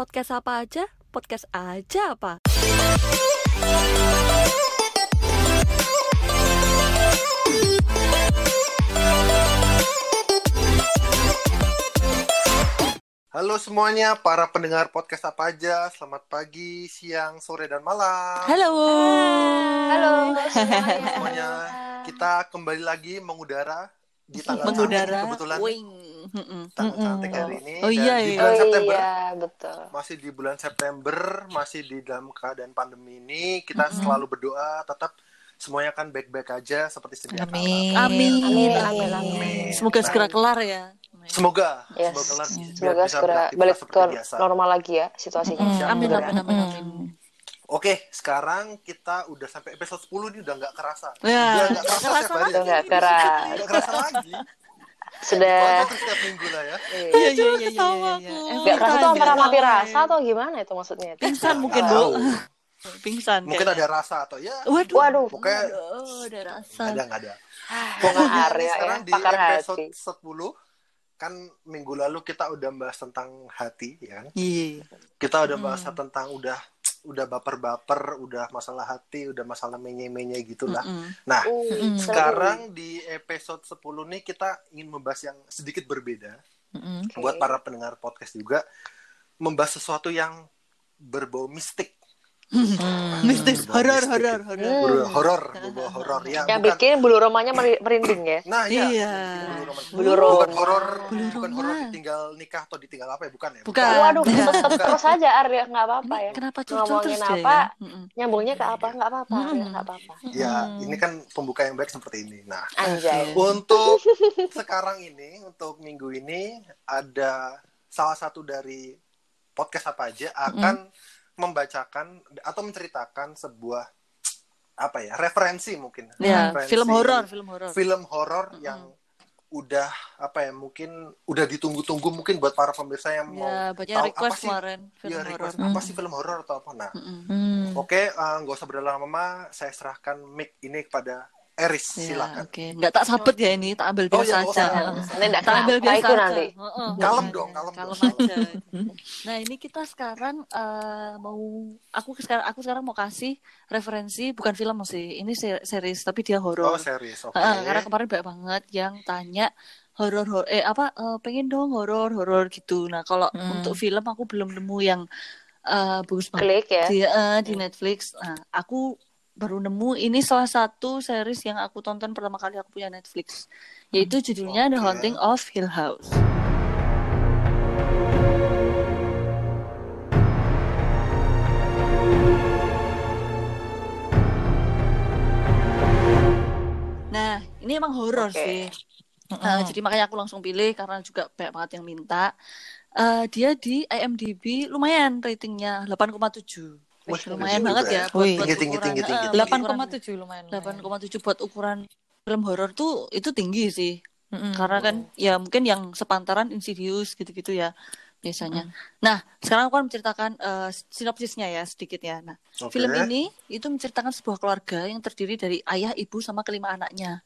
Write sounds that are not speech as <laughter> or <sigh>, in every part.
Podcast apa aja? Podcast aja apa? Halo semuanya, para pendengar podcast apa aja. Selamat pagi, siang, sore, dan malam. Halo. Halo Semuanya, kita kembali lagi mengudara di tanggal Mengudara. cantik kebetulan Wing. Tanggal cantik hari ini. Oh Dan iya, di iya. bulan Oh September, iya, betul. masih di bulan September, masih di dalam keadaan pandemi ini, kita selalu berdoa tetap semuanya kan baik-baik aja seperti sedia kala. Amin. Amin. Amin, Amin. amin. Semoga segera kelar ya. Semoga, Yes. semoga kelar, Semoga bisa segera balik ke biasa. normal lagi ya situasinya. Mm, Amin, amin, amin, amin. Oke, sekarang kita udah sampai episode 10 ini udah nggak kerasa. Ya, udah nggak kerasa, kerasa hari. Udah nggak keras. Nggak kerasa lagi. Sudah. Setiap minggu lah ya. Iya. Iya, iya, iya, iya, iya, iya. Nggak kerasa tuh antara mati rasa atau gimana itu maksudnya? Pingsan Nggak mungkin. Bu. <laughs> Pingsan. Mungkin kayaknya. ada rasa atau ya. Waduh. Waduh. Pokoknya ada rasa. nggak ada nggak ada. Ah, Pokoknya ya, sekarang di episode hati. 10 kan minggu lalu kita udah bahas tentang hati ya kan. Iya. Kita udah bahas tentang udah udah baper-baper, udah masalah hati, udah masalah menye-menye gitulah. Mm-mm. Nah, Uh, seru. sekarang di episode 10 nih kita ingin membahas yang sedikit berbeda. Mm-mm. Oke. buat para pendengar podcast juga membahas sesuatu yang berbau mistik. Mistis, horor, horor, horor. Horor, horor ya. Yang bukan- bikin bulu romanya meri- merinding ya. Nah, iya. Iya. Bulu Roma. Bulu Bukan horor, Bulu bukan horor ditinggal nikah atau ditinggal apa ya? Bukan ya? Bukan. Waduh, Bukan. terus aja Arya nggak apa-apa ya. kenapa Ngomongin terus apa? ya? Nyambungnya ke apa? Nggak apa-apa, Hmm. Arya, nggak apa-apa. Ya, ini kan pembuka yang baik seperti ini. Nah, Anjay. untuk sekarang ini, untuk minggu ini ada salah satu dari podcast apa aja akan membacakan atau menceritakan sebuah apa ya referensi mungkin Ya, Referensi film horor, film horor. film horor yang udah apa ya mungkin udah ditunggu-tunggu mungkin buat para pemirsa yang mau Ya, tahu request apa sih kemarin film ya, horor. request apa sih film horor atau apa nah Mm-mm. Hmm. oke eh, nggak usah berlama-lama saya serahkan mic ini kepada Eris Ya, silakan oke. Nggak tak sabet ya ini, tak ambil Oh, biasa iya, nggak aja. Ini nggak Tak ambil biasa aja. nanti. Heeh. Kalem dong, kalem Kalem dong. aja. Nah, ini kita sekarang eh, mau aku sekarang aku sekarang mau kasih referensi bukan film sih. Ini se- series tapi dia oh horor. series oke Heeh, karena kemarin banyak banget yang tanya horor horor eh apa eh, pengen dong horor horor gitu. Nah, kalau Hmm. untuk film aku belum nemu yang eh, bagus banget Klik ya. di, eh, di Netflix. Nah, aku baru nemu ini salah satu series yang aku tonton pertama kali aku punya Netflix, yaitu judulnya The Oke. Haunting of Hill House. Nah, ini emang horor Oke. sih. Uh, jadi makanya aku langsung pilih karena juga banyak banget yang minta. Uh, dia di IMDb lumayan ratingnya 8,7. Wih, lumayan banget ya. ya. buat- Wih. buat Tinggi, tinggi, ukuran- tinggi, tinggi, uh, tinggi. buat ukuran- 8,7 lumayan. 8,7 buat ukuran film horor tuh itu tinggi sih. Mm-mm. Karena kan ya mungkin yang sepantaran Insidious gitu-gitu ya biasanya. Nah, sekarang aku akan menceritakan uh, sinopsisnya ya sedikit ya. Nah, Oke. film ini itu menceritakan sebuah keluarga yang terdiri dari ayah, ibu, sama kelima anaknya.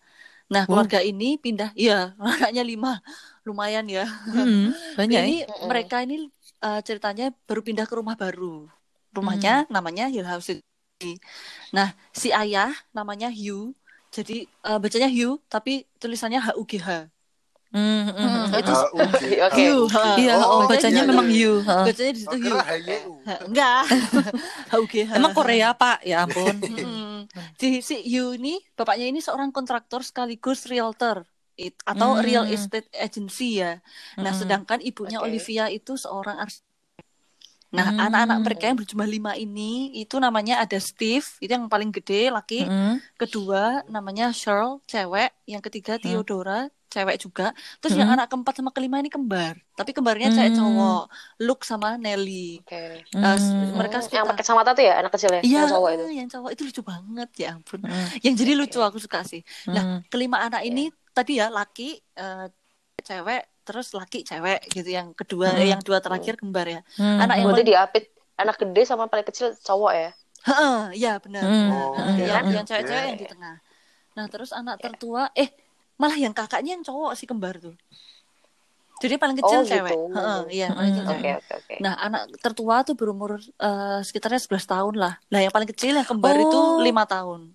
Nah, keluarga ini pindah, iya, <laughs> anaknya lima, lumayan ya. Mm, banyak ini ya. Mereka ini uh, ceritanya baru pindah ke rumah baru. Rumahnya namanya Hill House. City. Nah, si ayah namanya Hugh. Jadi uh, bacanya Hugh tapi tulisannya H U G H. Mm, mm, mm. itu. Hugh. Iya, Oh, oh, bacanya iya, memang ha. Bacanya di situ Oh, Hugh. HYU. Ha, Enggak. <laughs> H U G H. Emang Korea, Pak? Ya ampun. Mm. Di si Hugh ini bapaknya ini seorang kontraktor sekaligus realtor it- atau Hmm. real estate agency ya. Nah, Hmm. sedangkan ibunya. Olivia itu seorang arsitek. Nah, Hmm. anak-anak mereka yang berjumlah lima ini itu namanya ada Steve, itu yang paling gede laki. Mm. Kedua namanya Cheryl, cewek. Yang ketiga Theodora, cewek juga. Terus Hmm. yang anak keempat sama kelima ini kembar. Tapi kembarnya Hmm. cewek cowok. Luke sama Nelly. Oke. Eh, Mm. mereka yang sekitar pakai kacamata tuh ya anak kecil ya? Iya, Yang cowok itu. yang cowok itu lucu banget ya ampun. Mm. Yang jadi lucu aku suka sih. Nah, Mm. kelima anak ini tadi ya laki, eh, cewek, terus laki, cewek gitu. Yang kedua, Hmm. yang dua terakhir kembar ya. Mm. Anak yang Berarti diapit anak gede sama paling kecil cowok ya? Heeh, ya benar. Mm. Oh, Heeh, oke, yang, yang cewek-cewek yang di tengah. Nah, terus anak tertua, eh malah yang kakaknya yang cowok sih kembar tuh. Jadi paling kecil Oh, cewek. gitu. Heeh, iya, paling kecil Mm-mm. cewek. Oke, oke, oke. Nah, anak tertua tuh berumur eh, sekitarnya 11 tahun lah. Nah, yang paling kecil yang kembar itu Oh. lima tahun.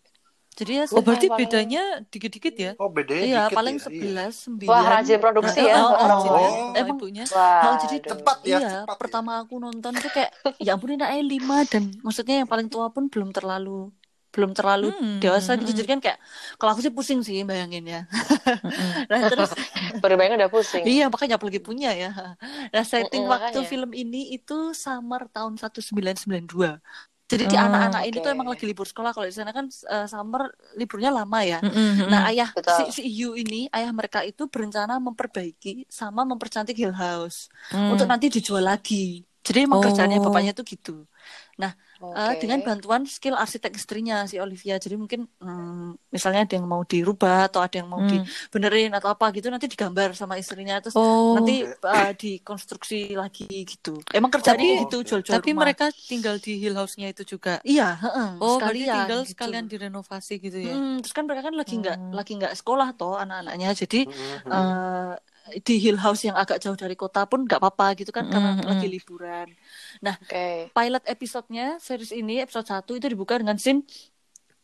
Jadi ya Oh, berarti paling- bedanya dikit-dikit ya? Oh, bedanya iya, dikit paling ya? Iya. 11, 9. Wah, rajin produksi ya. Oh, oh, ya. Oh. Emang ibunya. Wah, Oh, jadi Cepat ya, iya, cepat ya. pertama aku nonton tuh kayak ya ampun ini anaknya lima dan maksudnya yang paling tua pun belum terlalu belum terlalu Hmm, dewasa gitu. hmm. Jadi kan kayak kalau aku sih pusing sih bayanginnya. Mm-mm. nah, terus <laughs> baru bayangin udah pusing. iya makanya apalagi punya ya. Nah, setting waktu makanya. film ini itu summer tahun 1992. Jadi di Oh, anak-anak ini tuh emang lagi libur sekolah. Kalau di sana kan eh, summer liburnya lama ya. Mm-mm. Nah, ayah Betul. si, si Yu ini, ayah mereka itu berencana memperbaiki sama mempercantik Hill House Mm. untuk nanti dijual lagi. Jadi emang Oh. kerjaannya bapaknya tuh gitu. Oke. Eh, dengan bantuan skill arsitek istrinya si Olivia. Jadi mungkin hmm, misalnya ada yang mau dirubah atau ada yang mau Hmm. dibenerin atau apa gitu nanti digambar sama istrinya terus Oh. nanti eh, dikonstruksi lagi gitu. Emang kerjanya Tapi- gitu jual-jual Tapi rumah. mereka tinggal di Hill House-nya itu juga. iya, heeh, Oh, berarti sekalian tinggal gitu. sekalian direnovasi gitu ya. Hmm, terus kan mereka kan lagi nggak Hmm. lagi nggak sekolah toh anak-anaknya. Jadi Mhm. eh, di Hill House yang agak jauh dari kota pun nggak apa-apa gitu kan karena Mm-mm. lagi liburan. Oke. Pilot episodenya series ini episode 1 itu dibuka dengan scene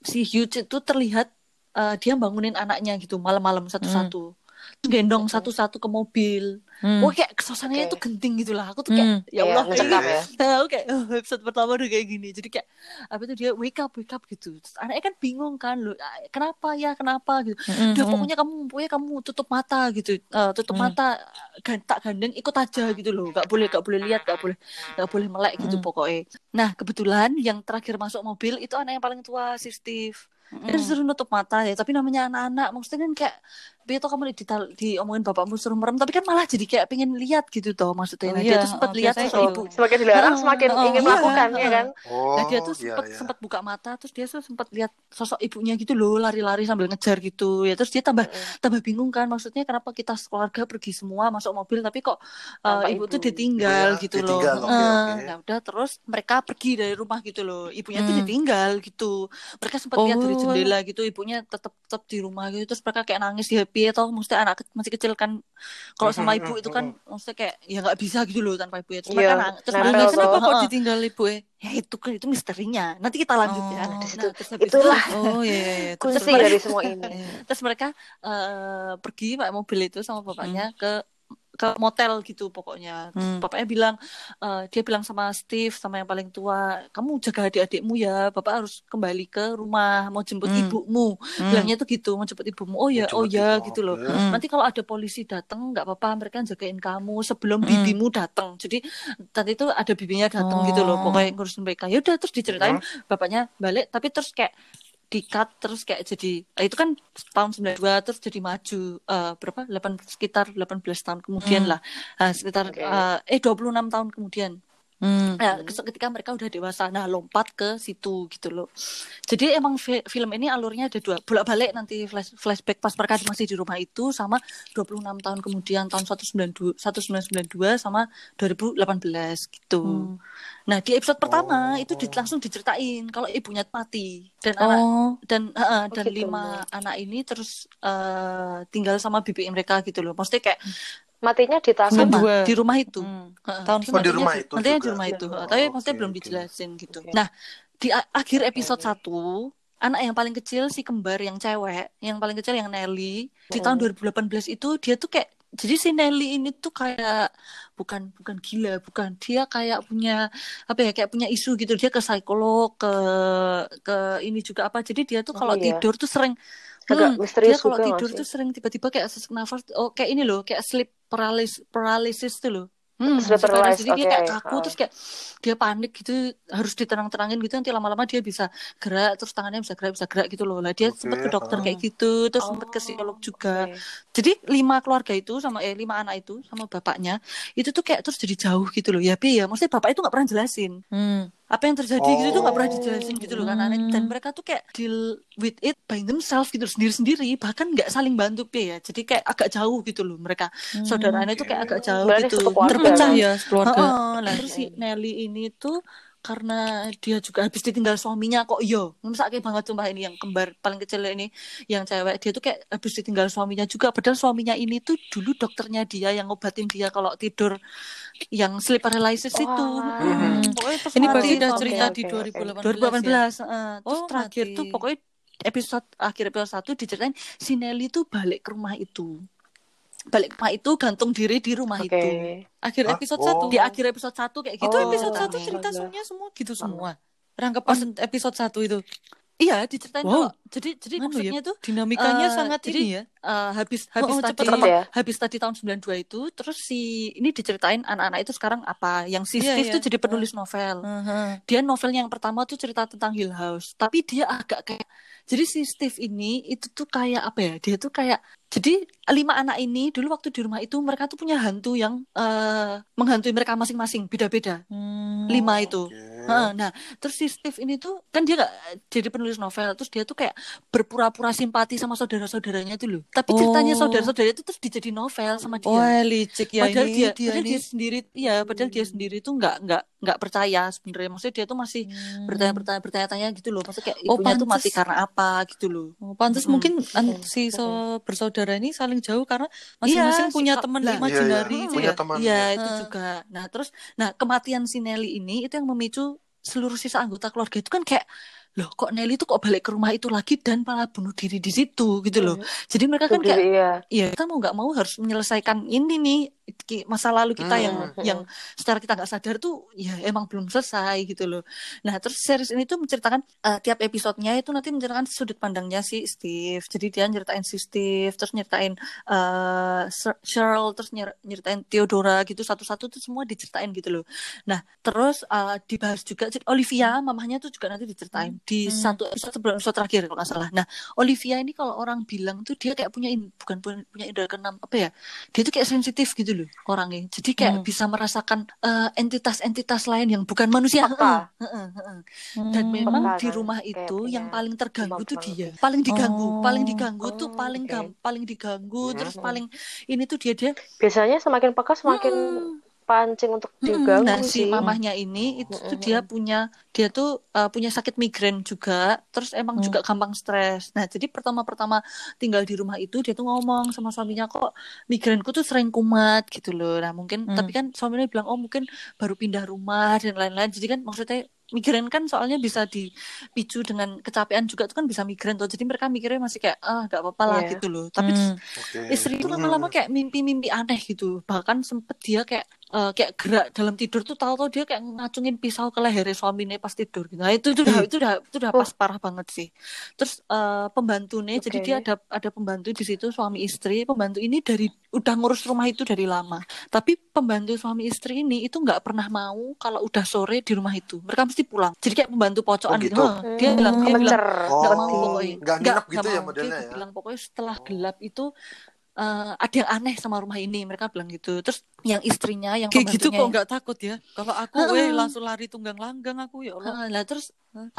si Hugh itu terlihat eh, dia bangunin anaknya gitu malam-malam satu-satu. Terus gendong satu-satu ke mobil. Hmm. Wah kayak suasananya Oke. tuh genting gitu lah. Aku tuh kayak Hmm. ya Iya, Allah ini- ya. Nah, <laughs> aku kayak oh, episode pertama udah kayak gini. Jadi kayak apa itu dia wake up wake up gitu. Terus anaknya kan bingung kan loh. "Ah, Kenapa ya? Kenapa gitu. Mm-mm. Udah pokoknya kamu pokoknya kamu tutup mata gitu. Eh, tutup Hmm. mata gan, tak gandeng ikut aja gitu loh. Gak boleh gak boleh lihat, gak boleh gak boleh melek gitu Hmm. pokoknya. Nah, kebetulan yang terakhir masuk mobil itu anak yang paling tua si Steve. Dia disuruh nutup mata ya, tapi namanya anak-anak maksudnya kan kayak Tapi itu kamu dital- diomongin bapakmu suruh merem, tapi kan malah jadi kayak pengen lihat gitu toh maksudnya. Oh Nah, iya, dia tuh sempat oh, lihat biasanya sosok gitu. ibu. Semakin dilarang, semakin ah, ingin iya, melakukan, ya ah. kan? Oh, Nah dia tuh iya, sempat iya. sempat buka mata terus dia tuh sempat lihat sosok ibunya gitu loh lari-lari sambil ngejar gitu ya terus dia tambah Mm-mm. tambah bingung kan maksudnya kenapa kita sekeluarga pergi semua masuk mobil tapi kok uh, Tanpa ibu tuh ibu. ditinggal Ibunya gitu ditinggal, loh Eh, oke. nah udah terus mereka pergi dari rumah gitu loh ibunya tuh Hmm. ditinggal gitu mereka sempat lihat dari Oh. jendela gitu ibunya tetap tetap di rumah gitu terus mereka kayak nangis di happy atau maksudnya anak masih kecil kan kalau sama ibu itu kan maksudnya kayak ya nggak bisa gitu loh tanpa ibu ya terus Iya, nang- terus. Kenapa kok ditinggal ibu eh? Ya itu kan itu misterinya. Nanti kita lanjut ya. Oh. Nah, Di situ. terus Itulah itu, Oh iya iya. iya. Kunci dari semua ini. <laughs> Terus mereka eh, pergi pakai mobil itu sama bapaknya ke ke motel gitu pokoknya. Terus Hmm. Bapaknya bilang eh, dia bilang sama Steve sama yang paling tua, kamu jaga adik-adikmu ya. Bapak harus kembali ke rumah mau jemput Hmm. ibumu. Hmm. Bilangnya tuh gitu, mau jemput ibumu. Oh ya, Mau oh ya ibu, gitu loh. Hmm. Nanti kalau ada polisi datang nggak apa-apa mereka jagain kamu sebelum Hmm. bibimu datang. Jadi tadi itu ada bibinya datang gitu loh. Oh. Pokoknya ngurusin mereka. Ya udah terus diceritain bapaknya balik tapi terus kayak di cut terus kayak jadi eh, itu kan tahun 92 terus jadi maju eh, berapa 8 sekitar 18 tahun kemudian Hmm. lah Nah, sekitar Oke. eh, eh 26 tahun kemudian Hmm. Nah, ketika mereka udah dewasa, nah lompat ke situ gitu loh. Jadi emang fi- film ini alurnya ada dua, bolak-balik nanti flash, flashback pas mereka masih di rumah itu sama 26 tahun kemudian tahun 1992, 1992 sama 2018 gitu. Hmm. Nah, di episode pertama Oh. itu di- langsung diceritain kalau ibunya mati dan anak Oh. dan eh, eh, dan gitu. lima anak ini terus eh, tinggal sama bibi mereka gitu loh. Maksudnya kayak Matinya di tas Sama. sama dua. di rumah itu. Hmm. Heeh, Tahun Oh, di matinya rumah itu nantinya di rumah itu. Oh, tapi oke, maksudnya belum dijelasin gitu. Oke. Nah, di akhir episode Oke. satu anak yang paling kecil si kembar yang cewek, yang paling kecil yang Nelly di Oh. tahun 2018 itu dia tuh kayak jadi si Nelly ini tuh kayak bukan bukan gila, bukan dia kayak punya apa ya kayak punya isu gitu dia ke psikolog ke ke ini juga apa jadi dia tuh Oh, kalau iya. tidur tuh sering agak Hmm, misterius dia kalau juga nggak tidur tuh sering tiba-tiba kayak sesak nafas oh kayak ini loh kayak sleep paralysis paralysis tuh loh hmm, Sleep paralysis. paralysis, jadi dia kayak kaku Ah. terus kayak dia panik gitu harus ditenang-tenangin gitu nanti lama-lama dia bisa gerak terus tangannya bisa gerak bisa gerak gitu loh lah dia Oke, sempat ke dokter ah. kayak gitu terus sempat ke Oh, psikolog juga oke. jadi lima keluarga itu sama eh lima anak itu sama bapaknya itu tuh kayak terus jadi jauh gitu loh ya Pi ya maksudnya bapak itu nggak pernah jelasin Hmm. Apa yang terjadi gitu tuh nggak pernah Oh. dijelasin gitu loh kan. Hmm. dan mereka tuh kayak deal with it by themselves gitu sendiri-sendiri bahkan nggak saling bantu ya jadi kayak agak jauh gitu loh mereka saudaranya itu kayak agak jauh Berarti gitu Terpecah kan? ya keluarga. Heeh, Nah terus si Nelly ini tuh karena dia juga habis ditinggal suaminya kok yo sakit banget sumpah ini yang kembar paling kecil ini yang cewek dia tuh kayak habis ditinggal suaminya juga padahal suaminya ini tuh dulu dokternya dia yang ngobatin dia kalau tidur yang sleep paralysis Oh, itu. Hmm. Ini berarti udah cerita Oke, di oke, oke. 2018 ya? 2018 eh. terus Oh, terakhir mati. tuh pokoknya episode akhir episode satu diceritain si Nelly tuh balik ke rumah itu balik rumah itu gantung diri di rumah Oke. itu Akhir Hah? episode Oh. 1. di akhir episode satu kayak gitu Itu Oh, episode ceritanya. 1 cerita semuanya semua gitu semua. Rangkapan episode 1 itu. Iya diceritain Wow. kalau jadi jadi Anu maksudnya ya, tuh dinamikanya Eh, sangat jadi- ini ya. eh, habis habis oh, tadi cepet ya. habis tadi tahun 92 itu terus si ini diceritain anak-anak itu sekarang apa yang si Iya, Steve iya. tuh jadi penulis novel Heeh. dia novelnya yang pertama tuh cerita tentang Hill House tapi dia agak kayak jadi si Steve ini itu tuh kayak apa ya dia tuh kayak jadi lima anak ini dulu waktu di rumah itu mereka tuh punya hantu yang eh menghantui mereka masing-masing beda-beda Hmm. lima itu Oke. Heeh, nah terus si Steve ini tuh kan dia nggak jadi penulis novel terus dia tuh kayak berpura-pura simpati sama saudara-saudaranya tuh loh tapi ceritanya Oh. saudara-saudaranya itu terus dijadi novel sama dia Wah, licik ya padahal ini dia, dia padahal ini. dia sendiri ya padahal dia sendiri tuh nggak nggak nggak percaya sebenarnya maksudnya dia tuh masih Hmm. bertanya-bertanya bertanya-tanya gitu loh maksudnya kayak Oh, ibunya tuh mati pantes. karena apa gitu loh Oh, pantas Mm-mm. mungkin Hmm, si so- bersaudara ini saling jauh karena masing-masing Iya, punya si- teman lah. imajinari Iya, iya. itu Punya ya. teman. Iya ya. itu juga. Nah terus, nah kematian si Nelly ini itu yang memicu seluruh sisa anggota keluarga itu kan kayak loh kok Nelly tuh kok balik ke rumah itu lagi dan malah bunuh diri di situ gitu loh. Jadi mereka kan kayak iya. Iya, kita mau nggak mau harus menyelesaikan ini nih masa lalu kita yang Hmm. yang secara kita nggak sadar tuh ya emang belum selesai gitu loh. Nah, terus series ini tuh menceritakan eh, tiap episodenya itu nanti menceritakan sudut pandangnya si Steve. Jadi dia nyeritain si Steve, terus nyeritain Sher- Cheryl, terus nyer- nyeritain Theodora gitu satu-satu tuh semua diceritain gitu loh. Nah, terus eh, dibahas juga Olivia, mamahnya tuh juga nanti diceritain di Hmm. satu episode sebelum episode terakhir kalau nggak salah. Nah, Olivia ini kalau orang bilang tuh dia kayak punya in- bukan punya, punya indera keenam apa ya? Dia tuh kayak sensitif gitu loh orangnya. Jadi kayak Hmm. bisa merasakan eh, entitas-entitas lain yang bukan manusia. Peka. Heeh, heeh. Hmm. Dan memang Peka di kan, rumah kayak itu punya yang paling terganggu tuh dia. Paling diganggu, Oh. paling diganggu tuh Oh, paling oke. gam, paling diganggu Hmm. terus paling ini tuh dia dia Biasanya semakin peka semakin Mm-mm. Pancing untuk diganggu Nah, si sih. mamahnya ini itu tuh Mm-mm. dia punya dia tuh uh, punya sakit migrain juga, terus emang Hmm. juga gampang stres. Nah, jadi pertama-pertama tinggal di rumah itu dia tuh ngomong sama suaminya kok migrainku tuh sering kumat gitu loh. Nah, mungkin Hmm. tapi kan suaminya bilang oh mungkin baru pindah rumah dan lain-lain. Jadi kan maksudnya migrain kan soalnya bisa dipicu dengan kecapean juga tuh kan bisa migrain tuh. Jadi mereka mikirnya masih kayak ah gak apa-apa lah Iya. gitu loh. Tapi Hmm. Istri itu Hmm. lama-lama kayak mimpi-mimpi aneh gitu bahkan sempet dia kayak eh, kayak gerak dalam tidur tuh tahu-tahu dia kayak ngacungin pisau ke lehernya suaminya pas tidur gitu nah itu itu udah itu udah itu udah pas parah banget sih terus eh, pembantunya jadi Oke. dia ada ada pembantu di situ suami istri pembantu ini dari udah ngurus rumah itu dari lama tapi pembantu suami istri ini itu nggak pernah mau kalau udah sore di rumah itu mereka mesti pulang jadi kayak pembantu pocokan Oh, gitu, gitu. Hah, dia bilang dia bilang. Oh, nggak mau Berarti. pokoknya nggak gitu nggak ya mau. modelnya dia ya? bilang pokoknya setelah Oh. gelap itu eh, ada yang aneh sama rumah ini mereka bilang gitu terus yang istrinya yang Kayak gitu kok pembantunya nggak takut ya. Kalau aku Heeh. weh langsung lari tunggang langgang aku ya Allah. Heeh, lah terus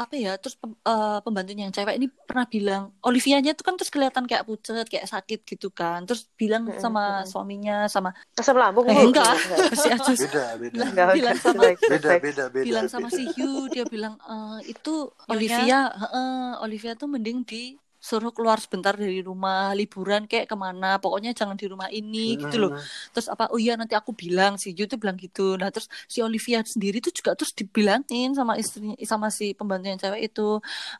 apa ya terus pem- eh, pembantunya yang cewek ini pernah bilang Olivianya tuh kan terus kelihatan kayak pucet kayak sakit gitu kan terus bilang Mm-mm, sama mm-mm. suaminya sama Asam lambung, Eh, enggak. Enggak. si Ajus Beda, beda. Enggak, bilang enggak. sama Beda, beda, beda. bilang sama beda. si Hugh dia bilang "Eh, itu? Olivia heeh, Olivia tuh mending disuruh keluar sebentar dari rumah liburan kayak ke mana pokoknya jangan di rumah ini gitu loh. Terus apa oh iya nanti aku bilang si tuh bilang gitu. Nah terus si Olivia sendiri tuh juga terus dibilangin sama istrinya sama si pembantu yang cewek itu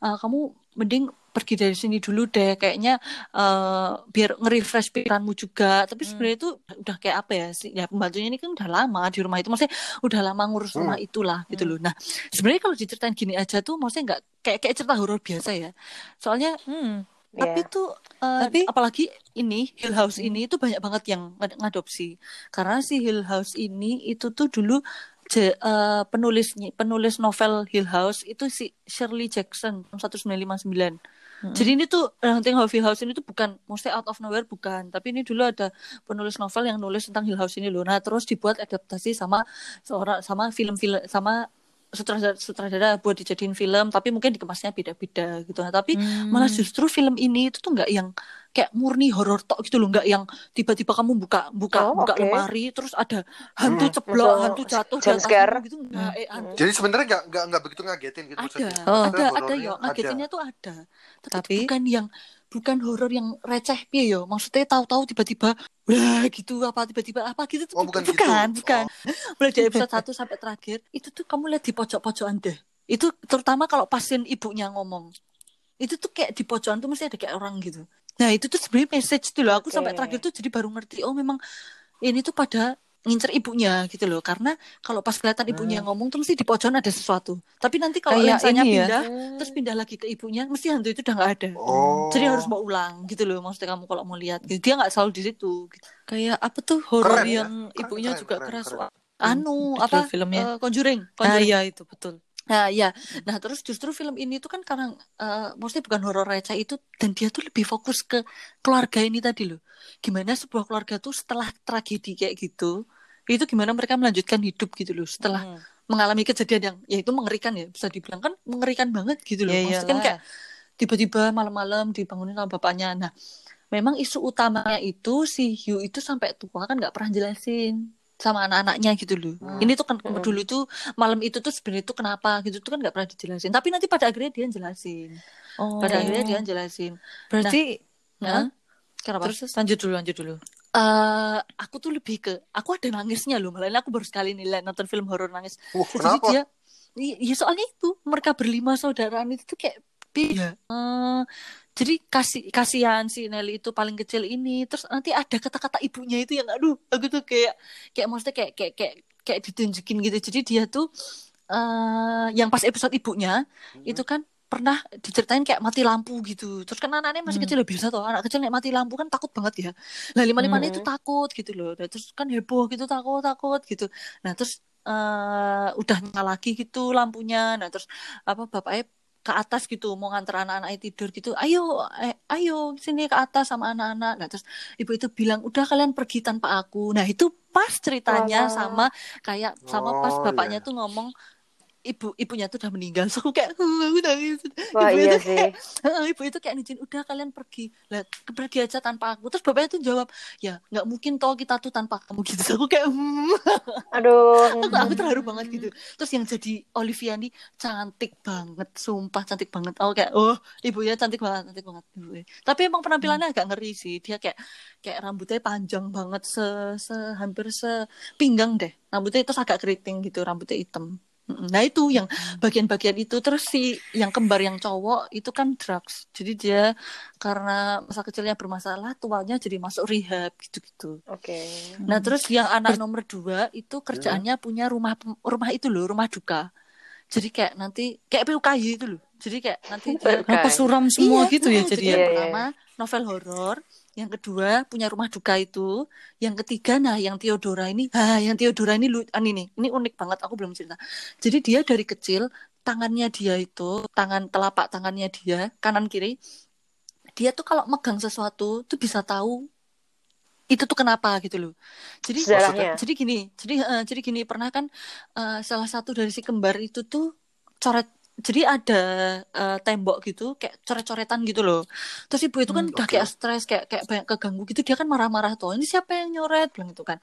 "Ah, kamu mending pergi dari sini dulu deh kayaknya eh, biar nge-refresh pikiranmu juga tapi Hmm. sebenarnya itu udah kayak apa ya sih ya pembantunya ini kan udah lama di rumah itu maksudnya udah lama ngurus Hmm. rumah itulah gitu Hmm. loh nah sebenarnya kalau diceritain gini aja tuh maksudnya nggak kayak kayak cerita horor biasa ya soalnya Hmm. tapi Iya. tuh eh, Tapi- apalagi ini Hill House Hmm. ini itu banyak banget yang ngad- ngadopsi karena si Hill House ini itu tuh dulu je- eh, penulisnya penulis novel Hill House itu si Shirley Jackson tahun 1959 Hmm. jadi ini tuh Haunting of Hill House ini tuh bukan maksudnya out of nowhere bukan tapi ini dulu ada penulis novel yang nulis tentang Hill House ini loh nah terus dibuat adaptasi sama seorang sama film-film sama sutradara sutradara buat dijadiin film tapi mungkin dikemasnya beda-beda gitu nah tapi Hmm. malah justru film ini itu tuh nggak yang kayak murni horor tok gitu loh nggak yang tiba-tiba kamu buka buka Oh, buka oke. lemari terus ada hantu Hmm. ceblok Masuk hantu jatuh scare. gitu nggak Hmm. eh, hantu Jadi sebenarnya nggak nggak nggak begitu ngagetin gitu ada maksudnya. Oh. ada ada yo ngagetinnya tuh ada tapi, Tapi? bukan yang bukan horor yang receh piye yo? Maksudnya tahu-tahu tiba-tiba wah gitu apa tiba-tiba apa? Gitu Oh, bukan bukan gitu. bukan. mulai dari episode <laughs> 1 sampai terakhir itu tuh kamu lihat di pojok-pojokan deh. Itu terutama kalau pasien ibunya ngomong. Itu tuh kayak di pojokan tuh mesti ada kayak orang gitu. Nah itu tuh sebenarnya message tuh loh. Aku sampai Oke. terakhir tuh jadi baru ngerti oh memang ini tuh pada ngincer ibunya gitu loh karena kalau pas kelihatan ibunya ngomong tuh mesti di pojokan ada sesuatu tapi nanti kalau Kayak lensanya ini ya. pindah Hmm. terus pindah lagi ke ibunya mesti hantu itu udah nggak ada Oh. jadi harus mau ulang gitu loh maksudnya kamu kalau mau lihat gitu. dia nggak selalu di situ gitu. Kayak apa tuh horor ya? yang Keren, ibunya keren, juga keren, keras. keren. anu Judul apa filmnya. eh, Conjuring Ah Conjuring iya itu betul. Nah, ya. Nah, terus justru film ini tuh kan karena eh maksudnya bukan horor receh itu dan dia tuh lebih fokus ke keluarga ini tadi loh. Gimana sebuah keluarga tuh setelah tragedi kayak gitu, itu gimana mereka melanjutkan hidup gitu loh setelah Hmm. mengalami kejadian yang ya itu mengerikan ya, bisa dibilang kan mengerikan banget gitu loh. Ya Maksudnya kan kayak tiba-tiba malam-malam dibangunin sama bapaknya. Nah, memang isu utamanya itu si Hugh itu sampai tua kan nggak pernah jelasin sama anak-anaknya gitu loh. Hmm. Ini tuh kan Hmm. dulu tuh malam itu tuh sebenarnya itu kenapa gitu tuh kan nggak pernah dijelasin. Tapi nanti pada akhirnya dia jelasin. Oh. Pada akhirnya dia jelasin. Berarti Nah, kenapa? terus lanjut dulu lanjut dulu. Eh, aku tuh lebih ke aku ada nangisnya loh. Malah aku baru sekali nih nonton film horor nangis. Wah, Jadi kenapa? dia ya soalnya itu mereka berlima saudaraan itu tuh kayak beda. Eh, jadi kasih kasihan si Nelly itu paling kecil ini terus nanti ada kata-kata ibunya itu yang aduh aku tuh kayak kayak maksudnya kayak kayak kayak kayak ditunjukin gitu. Jadi dia tuh eh yang pas episode ibunya Hmm. itu kan pernah diceritain kayak mati lampu gitu. Terus kan anak-anaknya masih Hmm. kecil ya, biasa tuh anak kecil nek mati lampu kan takut banget ya. Nah lima limanya Hmm. itu takut gitu loh. Nah, terus kan heboh gitu takut takut gitu. Nah terus eh udah nyala lagi gitu lampunya. Nah terus apa bapaknya ke atas gitu mau nganter anak-anaknya tidur gitu. Ayo eh, ayo sini ke atas sama anak-anak. Nah terus ibu itu bilang udah kalian pergi tanpa aku. Nah itu pas ceritanya Walah. sama kayak sama pas Oh, bapaknya iya. tuh ngomong ibu ibunya tuh udah meninggal. <laughs> So aku kayak "Uh, aku nangis. Wah Ibu iya itu sih. kayak ibu itu kayak izin udah kalian pergi lah pergi aja tanpa aku terus bapaknya tuh jawab ya nggak mungkin toh kita tuh tanpa kamu <laughs> gitu Terus aku kayak hmm. Aduh. aku <laughs> aku terharu banget gitu terus yang jadi Olivia nih cantik banget sumpah cantik banget aku kayak oh ibunya cantik banget cantik banget ibunya. tapi emang penampilannya agak ngeri sih dia kayak kayak rambutnya panjang banget se, se hampir sepinggang deh rambutnya itu agak keriting gitu rambutnya hitam Nah itu yang bagian-bagian itu terus si yang kembar yang cowok itu kan drugs. Jadi dia karena masa kecilnya bermasalah, tuanya jadi masuk rehab gitu-gitu. Oke. Nah terus yang anak nomor dua itu kerjaannya punya rumah rumah itu loh, rumah duka. Jadi kayak nanti kayak PUKY itu loh. Jadi kayak nanti dia. Kenapa suram semua Iya, gitu ya jadi yang Iya, iya. pertama novel horor, yang kedua punya rumah duka itu, yang ketiga nah yang Theodora ini, ah yang Theodora ini lu ah, ini nih, ini unik banget aku belum cerita. Jadi dia dari kecil tangannya dia itu, tangan telapak tangannya dia kanan kiri, dia tuh kalau megang sesuatu tuh bisa tahu itu tuh kenapa gitu loh. Jadi Sejarahnya. jadi gini, jadi eh, jadi gini pernah kan eh, salah satu dari si kembar itu tuh coret jadi ada eh, tembok gitu kayak coret-coretan gitu loh. Terus ibu itu kan Hmm, udah oke. kayak stres kayak kayak banyak keganggu gitu dia kan marah-marah tuh. Ini siapa yang nyoret bilang gitu kan.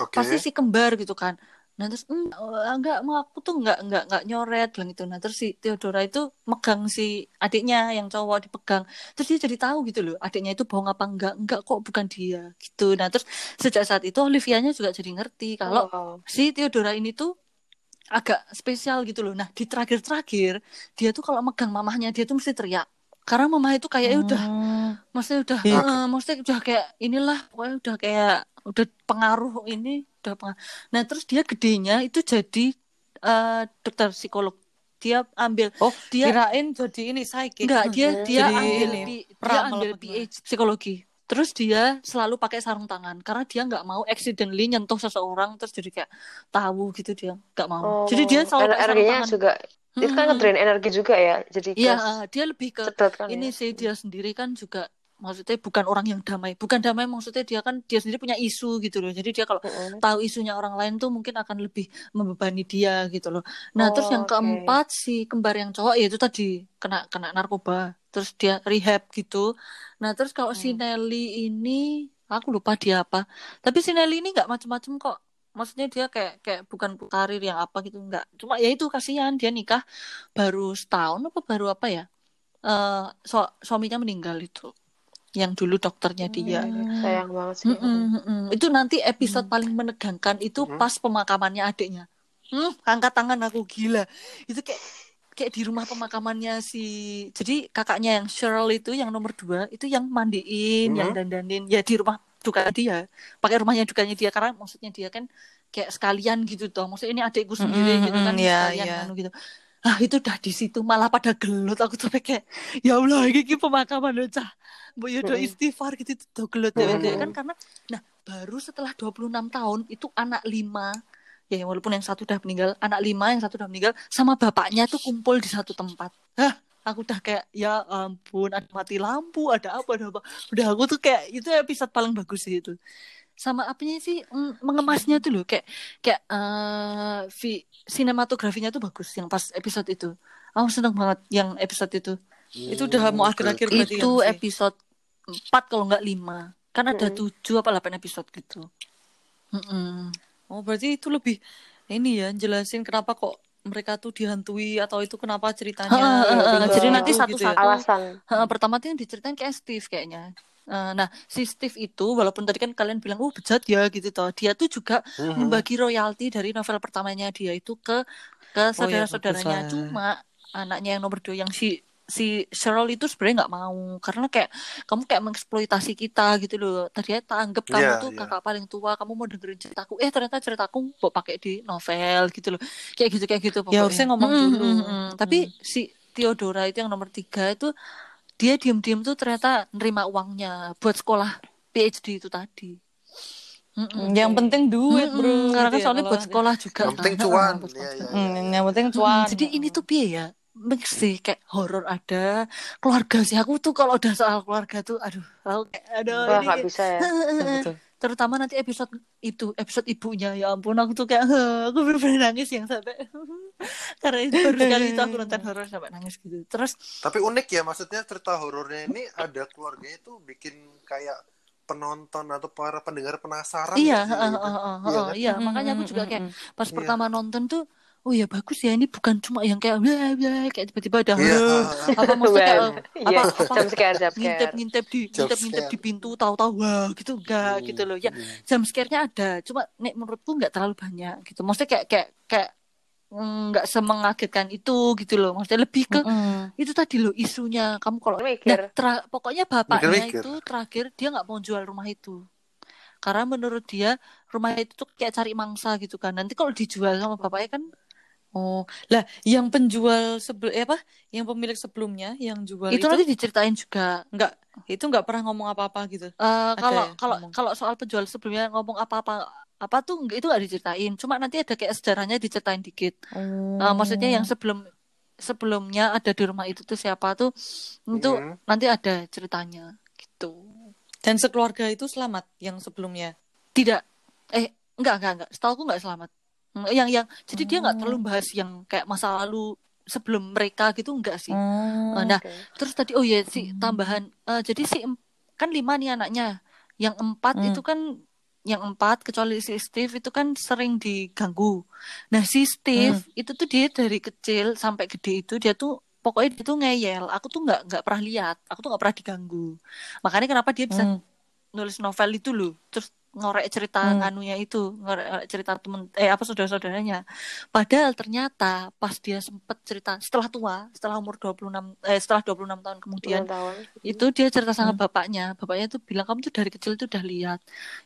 Oke. Pasti si kembar gitu kan. Nah terus "Hmm, eh, enggak mau aku tuh enggak enggak enggak nyoret bilang gitu. Nah terus si Theodora itu megang si adiknya yang cowok dipegang. Terus dia jadi tahu gitu loh adiknya itu bohong apa enggak enggak kok bukan dia gitu. Nah terus sejak saat itu Olivianya juga jadi ngerti kalau Wow. si Theodora ini tuh agak spesial gitu loh. Nah, di terakhir-terakhir dia tuh kalau megang mamahnya dia tuh mesti teriak. Karena mamah itu kayaknya udah Hmm. maksudnya udah Iya. eh, maksudnya udah kayak inilah pokoknya udah kayak udah pengaruh ini udah pengaruh. Nah, terus dia gedenya itu jadi eh, dokter psikolog. Dia ambil Oh, dia kirain jadi ini psychic. enggak dia Hmm. dia Jadi ambil ini, dia ambil apa gimana? PH psikologi. Terus dia selalu pakai sarung tangan karena dia nggak mau accidentally nyentuh seseorang terus jadi kayak tahu gitu dia nggak mau. Oh, Jadi dia selalu pakai sarung tangan. juga itu kan ngedrain energi juga ya. Jadi eh, dia lebih ke kan ini ya. sih dia sendiri kan juga maksudnya bukan orang yang damai bukan damai maksudnya dia kan dia sendiri punya isu gitu loh jadi dia kalau Mm-mm. tahu isunya orang lain tuh mungkin akan lebih membebani dia gitu loh nah Oh, terus yang oke. keempat si kembar yang cowok ya itu tadi kena kena narkoba terus dia rehab gitu. Nah terus kalau si Hmm. Nelly ini aku lupa dia apa. Tapi si Nelly ini nggak macem-macem kok. Maksudnya dia kayak kayak bukan karir yang apa gitu nggak. Cuma ya itu kasihan dia nikah baru setahun apa baru apa ya? Eh su- suaminya meninggal itu. Yang dulu dokternya dia. Hmm, sayang banget sih. Mm-mm, mm-mm. itu nanti episode paling menegangkan itu Mm-mm. pas pemakamannya adiknya. Hmm, angkat tangan aku gila. Itu kayak kayak di rumah pemakamannya si jadi kakaknya yang Cheryl itu yang nomor dua itu yang mandiin yang Mm-mm. dandanin ya di rumah duka dia pakai rumahnya dukanya dia karena maksudnya dia kan kayak sekalian gitu toh maksudnya ini adikku sendiri Mm-mm, gitu kan mm-mm, ya, sekalian ya. anu gitu ah itu udah di situ malah pada gelut aku tuh kayak ya Allah ini, pemakaman cah Mbak Yodo Mm-mm. istighfar gitu tuh gelut ya Mm-mm. kan karena nah baru setelah 26 tahun itu anak lima ya walaupun yang satu udah meninggal anak lima yang satu udah meninggal sama bapaknya tuh kumpul di satu tempat. Hah, aku udah kayak ya ampun ada mati lampu ada apa ada apa. Udah aku tuh kayak itu episode paling bagus sih itu. Sama apanya sih mm, mengemasnya tuh loh kayak kayak eh vi, sinematografinya tuh bagus yang pas episode itu. Aku seneng banget yang episode itu. Itu udah mau oke, akhir-akhir berarti itu kan episode 4 kalau nggak 5 kan ada. 7 apa 8 episode gitu. Mm-mm. Oh, berarti itu lebih ini ya, jelasin kenapa kok mereka tuh dihantui atau itu kenapa ceritanya. Ha, ha, ha, Jadi nanti gitu ya. satu-satu. alasan Ha, pertama tuh yang diceritain kayak Steve kayaknya nah si Steve itu walaupun tadi kan kalian bilang oh bejat ya gitu toh dia tuh juga Mhm. membagi royalti dari novel pertamanya dia itu ke ke Oh, ya, saudara-saudaranya bagus lah. cuma anaknya yang nomor dua yang si si Cheryl itu sebenarnya nggak mau karena kayak kamu kayak mengeksploitasi kita gitu loh tadi tak anggap kamu Iya, tuh iya. kakak paling tua kamu mau dengerin ceritaku eh ternyata ceritaku mau pakai di novel gitu loh kayak gitu kayak gitu Ya, harusnya ngomong Mm, dulu. mm, mm. tapi si Theodora itu yang nomor tiga itu dia diem-diem tuh ternyata nerima uangnya buat sekolah PhD itu tadi Mm-mm. Yang penting duit, Mm-mm, Bro. karena kan soalnya buat sekolah juga Yang penting cuan. Iya, iya. Hmm, yang penting cuan. jadi ini tuh piye ya mix sih kayak horor ada keluarga sih aku tuh kalau udah soal keluarga tuh aduh aku kayak aduh wah ini bisa ya betul. terutama nanti episode itu episode ibunya ya ampun aku tuh kayak aku bener-bener nangis yang sampai <laughs> karena itu baru sekali itu aku nonton horor sampai nangis gitu terus Tapi unik ya, maksudnya cerita horornya ini ada keluarganya itu bikin kayak penonton atau para pendengar penasaran. iya nggak sih, heeh, gitu? heeh, Iya heeh, kan? iya makanya aku juga kayak pas Iya. pertama nonton tuh oh ya bagus ya ini bukan cuma yang kayak bla bla kayak tiba-tiba ada Iya, "Heh," heeh. apa <laughs> maksudnya Well, eh, iya. apa apa jam scare jam ngintip scare. ngintip di Jump ngintip ngintip di pintu tahu-tahu wah gitu enggak Hmm, gitu loh. Ya hmm. jam scare-nya ada cuma nek menurutku nggak terlalu banyak gitu. Maksudnya kayak kayak kayak mm, nggak semengagetkan itu gitu loh. Maksudnya lebih ke Mm-mm. itu tadi loh isunya. Kamu kalau nah mikir tra- pokoknya bapaknya Mikir-mikir. itu terakhir dia nggak mau jual rumah itu. Karena menurut dia rumah itu tuh kayak cari mangsa gitu kan. Nanti kalau dijual sama bapaknya kan Oh, lah yang penjual sebel eh apa? Yang pemilik sebelumnya yang jual itu itu, nanti diceritain juga enggak itu enggak pernah ngomong apa-apa gitu. Eh, kalau ya kalau ngomong? kalau soal penjual sebelumnya ngomong apa-apa apa tuh itu nggak diceritain cuma nanti ada kayak sejarahnya diceritain dikit Oh. Eh, maksudnya yang sebelum sebelumnya ada di rumah itu tuh siapa tuh itu Hmm. nanti ada ceritanya gitu dan sekeluarga itu selamat yang sebelumnya. tidak eh enggak enggak enggak setahu aku nggak selamat yang yang jadi dia nggak Oh. terlalu bahas yang kayak masa lalu sebelum mereka gitu enggak sih Oh. Eh, nah Oke. terus tadi oh ya si Hmm. tambahan eh, jadi si kan lima nih anaknya yang empat Hmm. itu kan yang empat kecuali si Steve itu kan sering diganggu nah si Steve Hmm. itu tuh dia dari kecil sampai gede itu dia tuh pokoknya dia tuh ngeyel aku tuh nggak nggak pernah lihat aku tuh nggak pernah diganggu makanya kenapa dia bisa Hmm. nulis novel itu loh terus ngorek cerita Hmm. nganunya itu ngorek cerita temen eh apa saudara-saudaranya padahal ternyata pas dia sempet cerita setelah tua setelah umur 26 eh setelah 26 tahun kemudian tahun itu dia cerita sama Hmm. bapaknya bapaknya tuh bilang kamu tuh dari kecil tuh udah lihat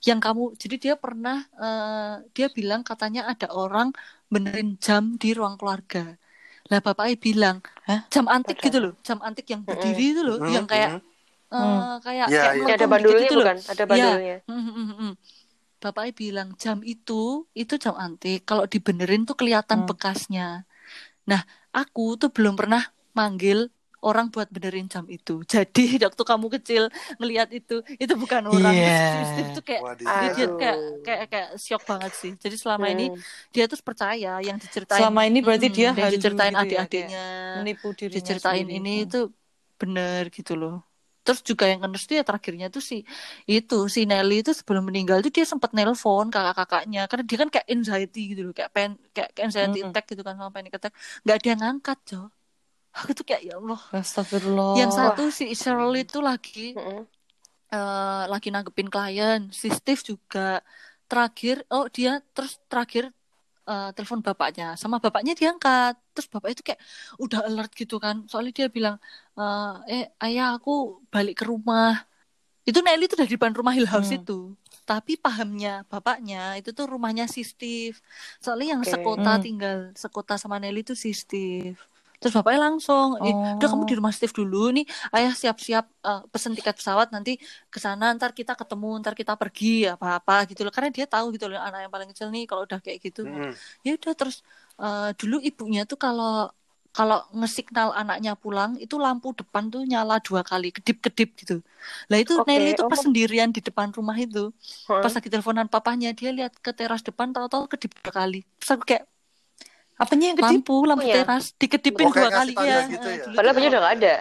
yang kamu jadi dia pernah eh, dia bilang katanya ada orang benerin jam di ruang keluarga lah bapaknya bilang Hah? jam antik gitu loh jam antik yang berdiri itu loh Hmm, yang kayak hmm. Eh, Hmm. kayak Iya, kayak iya. Ya, ada bandulnya itu loh bukan ada bandulnya Hmm, hmm, hmm, hmm. Bapaknya bilang jam itu itu jam antik. Kalau dibenerin tuh kelihatan Hmm. bekasnya. Nah, aku tuh belum pernah manggil orang buat benerin jam itu. Jadi <laughs> waktu kamu kecil ngelihat itu, itu bukan orang. Iya. <laughs> Terus Steve itu kayak Waduh. dia, kayak kayak kayak shock banget sih. Jadi selama ini Hmm. dia terus percaya yang diceritain. Selama ini berarti dia yang halu diceritain gitu ya, adik-adiknya, menipu dirinya diceritain sendiri. ini Hmm. itu bener gitu loh. Terus juga yang ngenes tuh ya terakhirnya tuh si itu si Nelly itu sebelum meninggal tuh dia sempat nelpon kakak-kakaknya karena dia kan kayak anxiety gitu loh, kayak pen kayak kayak anxiety Mm-mm. attack gitu kan sama panic attack. Nggak ada yang ngangkat, Jo. Aku tuh kayak ya Allah. Astagfirullah. Yang satu si Cheryl itu lagi Mm-mm. eh, lagi nanggepin klien, si Steve juga terakhir oh dia terus terakhir eh, telepon bapaknya. Sama bapaknya diangkat. Terus bapak itu kayak udah alert gitu kan. Soalnya dia bilang eh, eh ayah aku balik ke rumah. Itu Nelly itu udah di depan rumah Hill House Hmm. itu. Tapi pahamnya bapaknya itu tuh rumahnya si Steve. Soalnya yang Oke. sekota Hmm. tinggal sekota sama Nelly itu si Steve terus bapaknya langsung eh udah kamu Oh. di rumah Steve dulu nih ayah siap-siap eh, pesen tiket pesawat nanti ke sana ntar kita ketemu ntar kita pergi apa-apa gitu loh karena dia tahu gitu loh anak yang paling kecil nih kalau udah kayak gitu Mm-mm. ya udah terus eh, dulu ibunya tuh kalau kalau ngesignal anaknya pulang itu lampu depan tuh nyala dua kali kedip-kedip gitu lah itu Oke, Nelly tuh pas oh. sendirian di depan rumah itu Hah? pas lagi teleponan papahnya dia lihat ke teras depan tahu-tahu kedip dua kali terus aku kayak Apanya yang kedip? lampu lampu Lampunya? teras dikedipin Oh, dua kali ya gitu ya? Padahal punya udah nggak ada.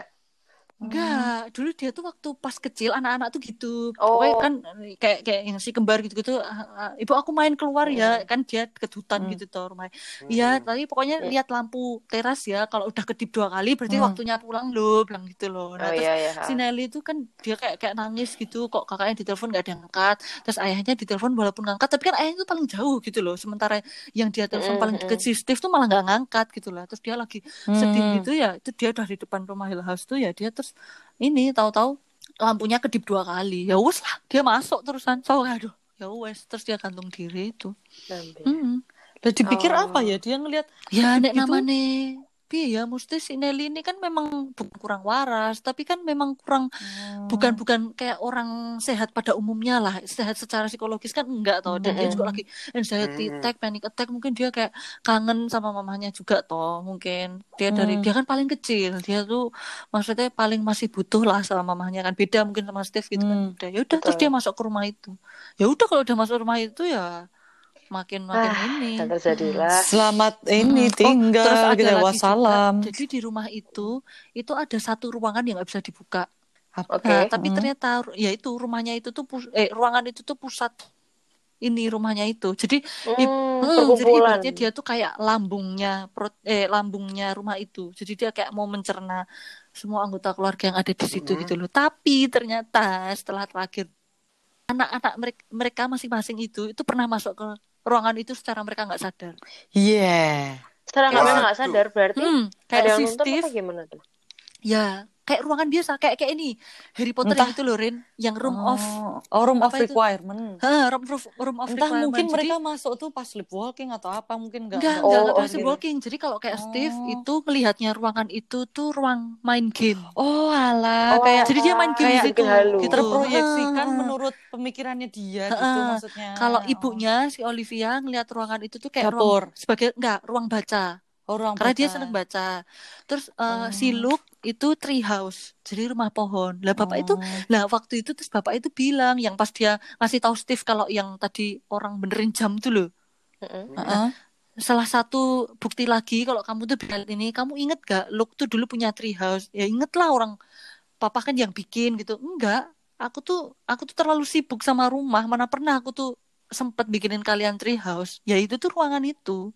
Enggak, dulu dia tuh waktu pas kecil anak-anak tuh gitu. Oh. Pokoknya kan kayak kayak yang si kembar gitu-gitu. "Ah, ah, Ibu aku main keluar ya, kan dia ke hutan Hmm. gitu tuh rumahnya. Iya, Mm-mm. tapi pokoknya Hmm. lihat lampu teras ya. Kalau udah kedip dua kali berarti Hmm. waktunya pulang loh, bilang gitu loh. Nah, Oh terus iya ya. si Nelly itu kan dia kayak kayak nangis gitu kok kakaknya ditelepon nggak ada yang angkat terus ayahnya ditelepon walaupun ngangkat tapi kan ayahnya itu paling jauh gitu loh sementara yang dia telepon Mm, paling deket si Steve tuh malah nggak ngangkat gitu lah terus dia lagi Hmm. sedih gitu ya itu dia udah di depan rumah Hill House tuh ya dia terus ini tahu-tahu lampunya kedip dua kali ya wes lah dia masuk terusan so aduh ya wes terus dia gantung diri itu Nambe. hmm. Lah dipikir Oh. apa ya? Dia ngelihat ya nek Gitu? namanya piye ya mesti si Nelly ini kan memang bukan kurang waras tapi kan memang kurang bukan bukan kayak orang sehat pada umumnya lah. Sehat secara psikologis kan enggak toh. Dan dia juga lagi anxiety Mm-mm. attack panic attack. Mungkin dia kayak kangen sama mamanya juga toh mungkin. Dia dari Hmm. dia kan paling kecil. Dia tuh maksudnya paling masih butuh lah sama mamanya kan. Beda mungkin sama Steve gitu kan. Hmm. udah ya udah terus dia masuk ke rumah itu. Ya udah kalau udah masuk rumah itu ya makin makin Ah, ini terjadilah. Selamat ini Mm-mm. Oh, tinggal terus ada gitu lagi wassalam. juga, jadi di rumah itu itu ada satu ruangan yang nggak bisa dibuka? Oke. Nah, tapi Hmm. ternyata ya itu rumahnya itu tuh pus- eh ruangan itu tuh pusat ini rumahnya itu. Jadi Hmm, hmm, jadi ibaratnya dia tuh kayak lambungnya perut eh lambungnya rumah itu. Jadi dia kayak mau mencerna semua anggota keluarga yang ada di situ Mhm. gitu loh. Tapi ternyata setelah terakhir anak-anak mereka, mereka masing-masing itu itu pernah masuk ke ruangan itu secara mereka nggak sadar. Iya. Secara nggak Waduh. nggak sadar berarti Hmm, ada kayak yang si nonton Steve apa gimana tuh? ya kayak ruangan biasa kayak kayak ini Harry Potter Entah. yang itu loh Rin, yang room of Oh, oh, room of requirement. Hah, room of room of Entah requirement. mungkin Jadi- mereka masuk tuh pas sleepwalking atau apa mungkin nggak Enggak, nggak enggak, Oh, enggak oh, gitu. walking. Jadi kalau kayak Steve Oh. itu melihatnya ruangan itu tuh ruang main game. Oh alah Oh, kayak Jadi dia main game kayak di situ. Gitu. terproyeksikan Heeh. menurut pemikirannya dia gitu Heeh. maksudnya. Kalau ibunya si Olivia ngelihat ruangan itu tuh kayak Dapur. ruang sebagai enggak ruang baca. Oh, ruang Karena dia baca. seneng baca. Terus eh, Oh. si Luke itu tree house. Jadi rumah pohon. Lah bapak itu Oh. lah waktu itu terus bapak itu bilang yang pas dia ngasih tahu Steve kalau yang tadi orang benerin jam tuh loh. Mm-mm. Heeh. salah satu bukti lagi kalau kamu tuh bilang ini kamu inget gak Luke tuh dulu punya tree house ya inget lah orang papa kan yang bikin gitu enggak aku tuh aku tuh terlalu sibuk sama rumah mana pernah aku tuh sempet bikinin kalian tree house ya itu tuh ruangan itu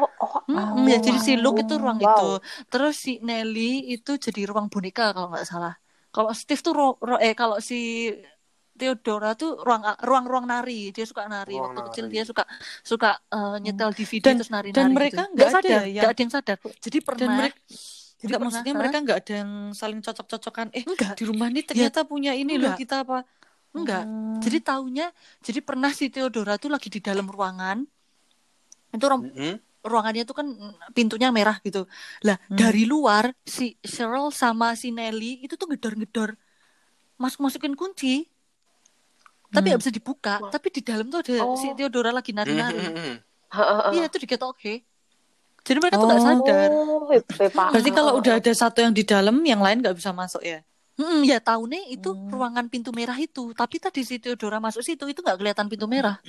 Oh, oh, Mm-mm, ya jadi si Luke itu ruang Wow. itu terus si Nelly itu jadi ruang boneka kalau nggak salah kalau Steve tuh ro- ro- eh kalau si Theodora tuh ruang ruang ruang nari dia suka nari Ruang waktu kecil nari. dia suka suka eh, nyetel DVD Dan- terus nari-nari dan gitu. mereka nggak ada sadar yang- nggak ada yang sadar jadi Dan pernah mereka jadi maksudnya mereka nggak ada yang saling cocok-cocokan. Eh, enggak di rumah ini ternyata punya ini loh enggak. kita apa? Enggak Hmm. jadi taunya jadi pernah si Theodora tuh lagi di dalam ruangan itu rom- Mm-mm. ruangannya tuh kan pintunya merah gitu. Lah Hmm. dari luar si Cheryl sama si Nelly itu tuh ngedor-ngedor masuk-masukin kunci. Tapi Hmm. nggak bisa dibuka. Wah. Tapi di dalam tuh ada Oh. si Theodora lagi nari-nari. Heeh. Iya itu diketok oke. Jadi mereka tuh nggak Oh. sadar. Oh. Berarti kalau udah ada satu yang di dalam, yang lain nggak bisa masuk ya? Hmm, ya tahunnya itu Hmm. ruangan pintu merah itu. Tapi tadi si Theodora masuk situ itu nggak kelihatan pintu merah.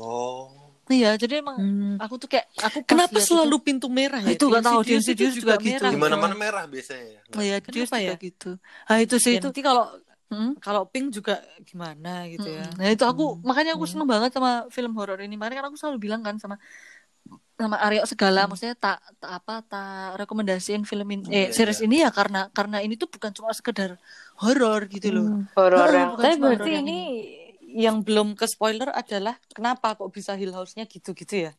Oh. Iya, jadi emang Hmm. aku tuh kayak aku Kenapa selalu pintu merah ya? Itu nggak tahu, di Insidious Insidious juga gitu. merah. Di mana-mana merah biasanya. ya. itu, iya Dios Kenapa juga ya? gitu. Nah itu sih Ya, itu. nanti kalau Hmm. kalau pink juga gimana gitu ya. Mm-mm. Nah itu aku Hmm. makanya aku Hmm. seneng banget sama film horor ini. Makanya kan aku selalu bilang kan sama sama Aryo segala, Hmm. maksudnya tak tak apa tak rekomendasiin film ini, Iya, eh, series iya. ini ya karena karena ini tuh bukan cuma sekedar horor gitu loh. Hmm. horor yang Tapi berarti yang ini yang belum ke spoiler adalah kenapa kok bisa Hill House-nya gitu-gitu ya?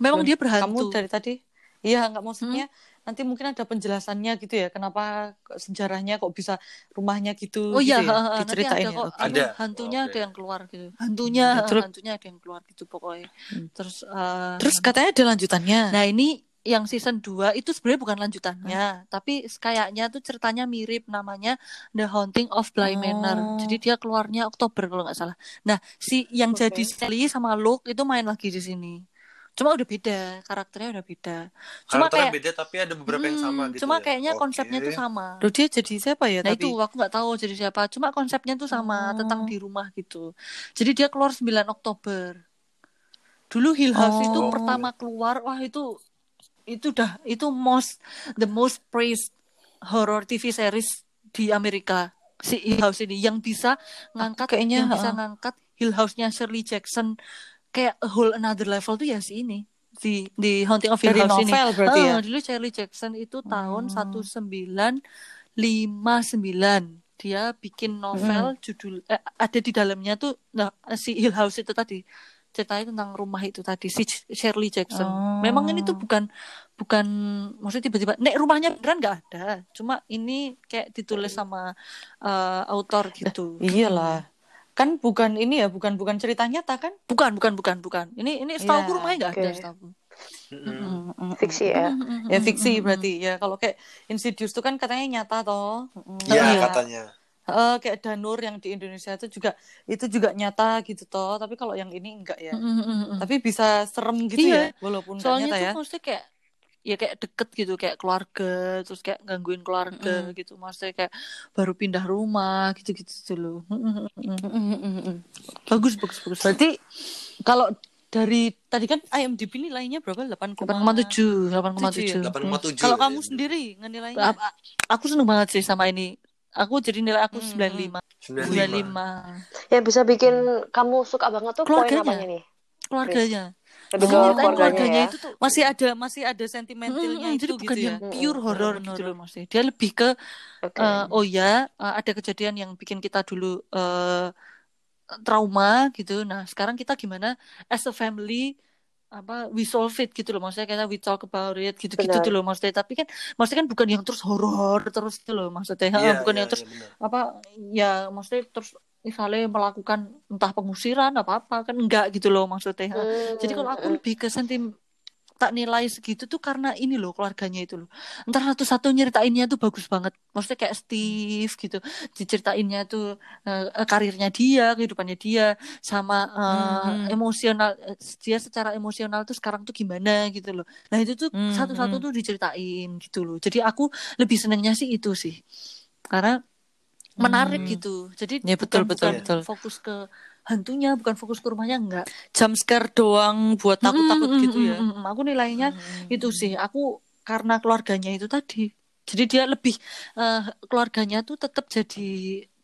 Memang Dan dia berhantu. Kamu dari tadi Iya, nggak maksudnya nanti mungkin ada penjelasannya gitu ya. Kenapa sejarahnya kok bisa rumahnya gitu Oh gitu iya, ya? heeh, nanti Diceritain ada ya. kok Ada. hantunya Oke. ada yang keluar gitu. Hantunya, Hmm, terus- hantunya ada yang keluar gitu pokoknya. Hmm. Terus eh, Terus katanya ada lanjutannya. Nah ini yang season 2 itu sebenarnya bukan lanjutannya, tapi kayaknya tuh ceritanya mirip namanya The Haunting of Bly Oh. Manor. Jadi dia keluarnya Oktober kalau nggak salah. Nah si yang Oke. jadi Sally sama Luke itu main lagi di sini. Cuma udah beda, karakternya udah beda. Cuma Karakternya kayak beda tapi ada beberapa yang Hmm, sama gitu. Cuma ya? kayaknya Oke. konsepnya tuh sama. Loh dia jadi siapa ya Nah tapi? itu aku nggak tahu jadi siapa. Cuma konsepnya tuh sama Oh. tentang di rumah gitu. Jadi dia keluar 9 Oktober. Dulu Hill House itu Oh. pertama keluar, wah itu itu udah itu most the most praised horror TV series di Amerika. Si Hill House ini yang bisa ngangkat kayaknya, yang bisa ngangkat Hill House-nya Shirley Jackson kayak a whole another level tuh ya si ini. Di di Haunting of Hill House ini. berarti ya? Ah, dulu Shirley Jackson itu tahun Hmm. 1959 dia bikin novel judul eh, ada di dalamnya tuh nah, si Hill House itu tadi ceritanya tentang rumah itu tadi si Shirley Jackson. Oh. Memang ini tuh bukan bukan maksudnya tiba-tiba nek rumahnya beneran nggak ada. Cuma ini kayak ditulis sama eh, autor gitu. Iyalah. Kan bukan ini ya, bukan bukan cerita nyata kan? Bukan, bukan, bukan, bukan. Ini ini setahu Iya, rumahnya nggak ada oke. setahu. Mm-mm. fiksi ya. Ya fiksi berarti ya. Kalau kayak Insidious tuh kan katanya nyata toh. Iya Iya. katanya. Eh, kayak Danur yang di Indonesia itu juga itu juga nyata gitu toh. Tapi kalau yang ini enggak ya. Tapi bisa serem gitu Iya. ya, walaupun enggak Soalnya nyata tuh ya. maksudnya kayak ya kayak deket gitu kayak keluarga terus kayak gangguin keluarga Mm-mm. gitu maksudnya kayak baru pindah rumah gitu-gitu tuh loh Mm-mm. bagus bagus bagus Berarti kalau dari tadi kan IMDb nilainya berapa? 8,7. 8,7 8,7 ya? 8,7. Kalau kamu ya. sendiri a- aku seneng banget sih sama ini aku jadi nilai aku Mm-mm. 95 95. 95 Yang bisa bikin kamu suka banget tuh poin Keluarganya. apanya nih? keluarganya Lebih ke Oh, keluarganya, keluarganya ya. itu tuh Masih ada masih ada sentimentalnya Mm-mm, itu jadi gitu bukan ya. yang pure Mm-mm. horror Bener. gitu loh maksudnya dia lebih ke Oke. Eh, oh ya, eh, ada kejadian yang bikin kita dulu eh, trauma gitu. Nah, sekarang kita gimana as a family apa we solve it gitu loh maksudnya kita we talk about it gitu-gitu Benar. tuh loh maksudnya tapi kan maksudnya kan bukan yang terus horor terus gitu loh maksudnya Iya, bukan iya, yang terus iya, benar. apa ya maksudnya terus misalnya melakukan entah pengusiran apa apa kan enggak gitu loh maksudnya Hmm, jadi kalau aku hmm. lebih ke sentim tak nilai segitu tuh karena ini loh keluarganya itu loh. Entar satu-satu nyeritainnya tuh bagus banget. Maksudnya kayak Steve gitu. Diceritainnya tuh eh, karirnya dia, kehidupannya dia sama eh, Hmm. emosional dia secara emosional tuh sekarang tuh gimana gitu loh. Nah, itu tuh Hmm, satu-satu hmm. tuh diceritain gitu loh. Jadi aku lebih senengnya sih itu sih. Karena menarik Hmm. gitu. Jadi Ya, betul, bukan, betul, bukan betul. fokus ke hantunya, bukan fokus ke rumahnya enggak. Jump scare doang buat takut-takut Mm, mm, gitu ya. mm, mm. Aku nilainya Hmm. itu sih. Aku karena keluarganya itu tadi. Jadi dia lebih eh, keluarganya tuh tetap jadi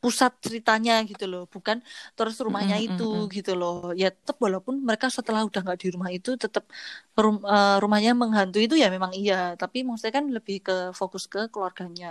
pusat ceritanya gitu loh, bukan terus rumahnya Mm, itu mm. gitu loh. Ya tetap walaupun mereka setelah udah nggak di rumah itu tetap rum- eh, rumahnya menghantui itu ya memang iya, tapi maksudnya kan lebih ke fokus ke keluarganya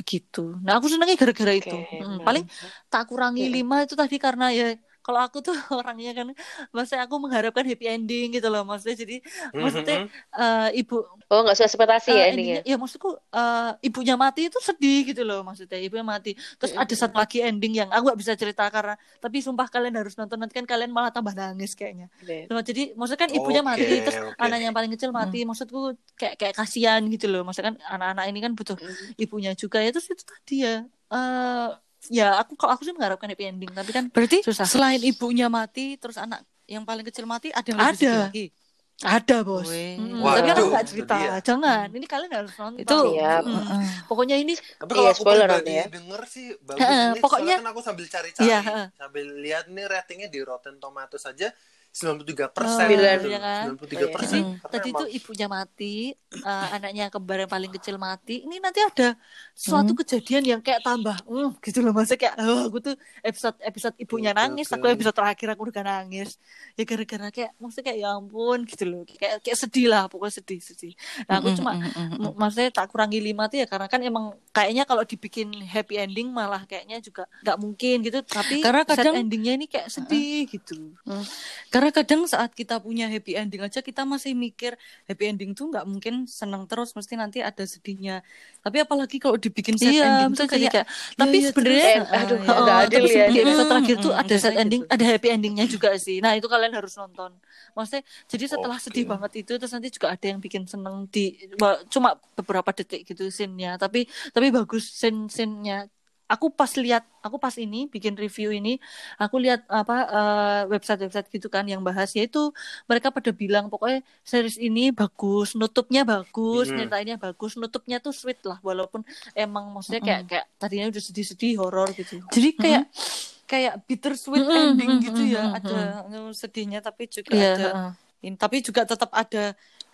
begitu. Nah aku senangnya gara-gara itu. Oke, Mm, benar. paling tak kurangi Mm-mm. lima itu tadi karena ya kalau aku tuh <laughs> orangnya kan maksudnya aku mengharapkan happy ending gitu loh maksudnya jadi maksudnya eh, ibu Oh, nggak sesuai ekspektasi eh, ya endingnya. ya maksudku eh, ibunya mati itu sedih gitu loh maksudnya ibunya mati. Terus ada satu lagi ending yang aku gak bisa cerita karena tapi sumpah kalian harus nonton nanti kan kalian malah tambah nangis kayaknya. Cuma jadi maksudnya kan ibunya Oke, mati terus oke. anaknya yang paling kecil mati maksudku kayak kayak kasihan gitu loh. Maksudnya kan anak-anak ini kan butuh Hmm. ibunya juga. Ya terus itu tadi ya eh ya aku kalau aku sih mengharapkan happy ending tapi kan Berarti Susah. selain ibunya mati, terus anak yang paling kecil mati, ada yang Ada. lagi. Ada bos. Weh. Mm, Wah, tapi kan aku nggak cerita. dia. Jangan. Ini kalian harus nonton. Itu Siap. Mm. Heeh. Pokoknya ini Tapi Iya, kalau aku spoiler pribadi nanti ya. denger sih bagus Heeh, ini pokoknya- pokoknya kan aku sambil cari-cari Iya, heeh. sambil lihat nih ratingnya di Rotten Tomatoes aja 93 persen Oh, gitu. iya kan? 93 persen. Jadi tadi tuh ibunya mati, eh, anaknya kembar yang paling kecil mati. Ini nanti ada suatu kejadian yang kayak tambah, hmm, gitu loh maksudnya kayak, oh, aku tuh episode episode ibunya Oke, nangis, oke. aku episode terakhir aku udah nangis. Ya gara-gara kayak, maksudnya kayak ya ampun gitu loh, kayak kayak sedih lah, pokoknya sedih sedih. Nah aku Mm, cuma, mm, mm, mm. m- maksudnya tak kurangi lima tuh ya karena kan emang kayaknya kalau dibikin happy ending malah kayaknya juga nggak mungkin gitu. Tapi Karena sad kadang- endingnya ini kayak sedih gitu. Karena kadang saat kita punya happy ending aja kita masih mikir happy ending tuh nggak mungkin senang terus mesti nanti ada sedihnya. Tapi apalagi kalau dibikin sad Iya, ending tuh kayak kayak, tapi iya, sebenarnya eh, aduh, nggak Oh, adil ya, di episode terakhir tuh Mm, ada sad ending, gitu. ada happy endingnya juga sih. Nah itu kalian harus nonton. Maksudnya jadi setelah Oke. sedih banget itu terus nanti juga ada yang bikin seneng di cuma beberapa detik gitu scene-nya. Tapi tapi bagus scene scene-nya. Aku pas lihat, aku pas ini bikin review ini, aku lihat apa eh, website-website gitu kan yang bahas yaitu mereka pada bilang pokoknya series ini bagus, nutupnya bagus, Hmm. nyeritainnya bagus, nutupnya tuh sweet lah walaupun emang maksudnya kayak kayak tadinya udah sedih-sedih horor gitu. Jadi kayak kayak bittersweet Mm-mm, ending gitu ya. mm-mm, Ada uh, sedihnya tapi juga Iya, ada ini tapi juga tetap ada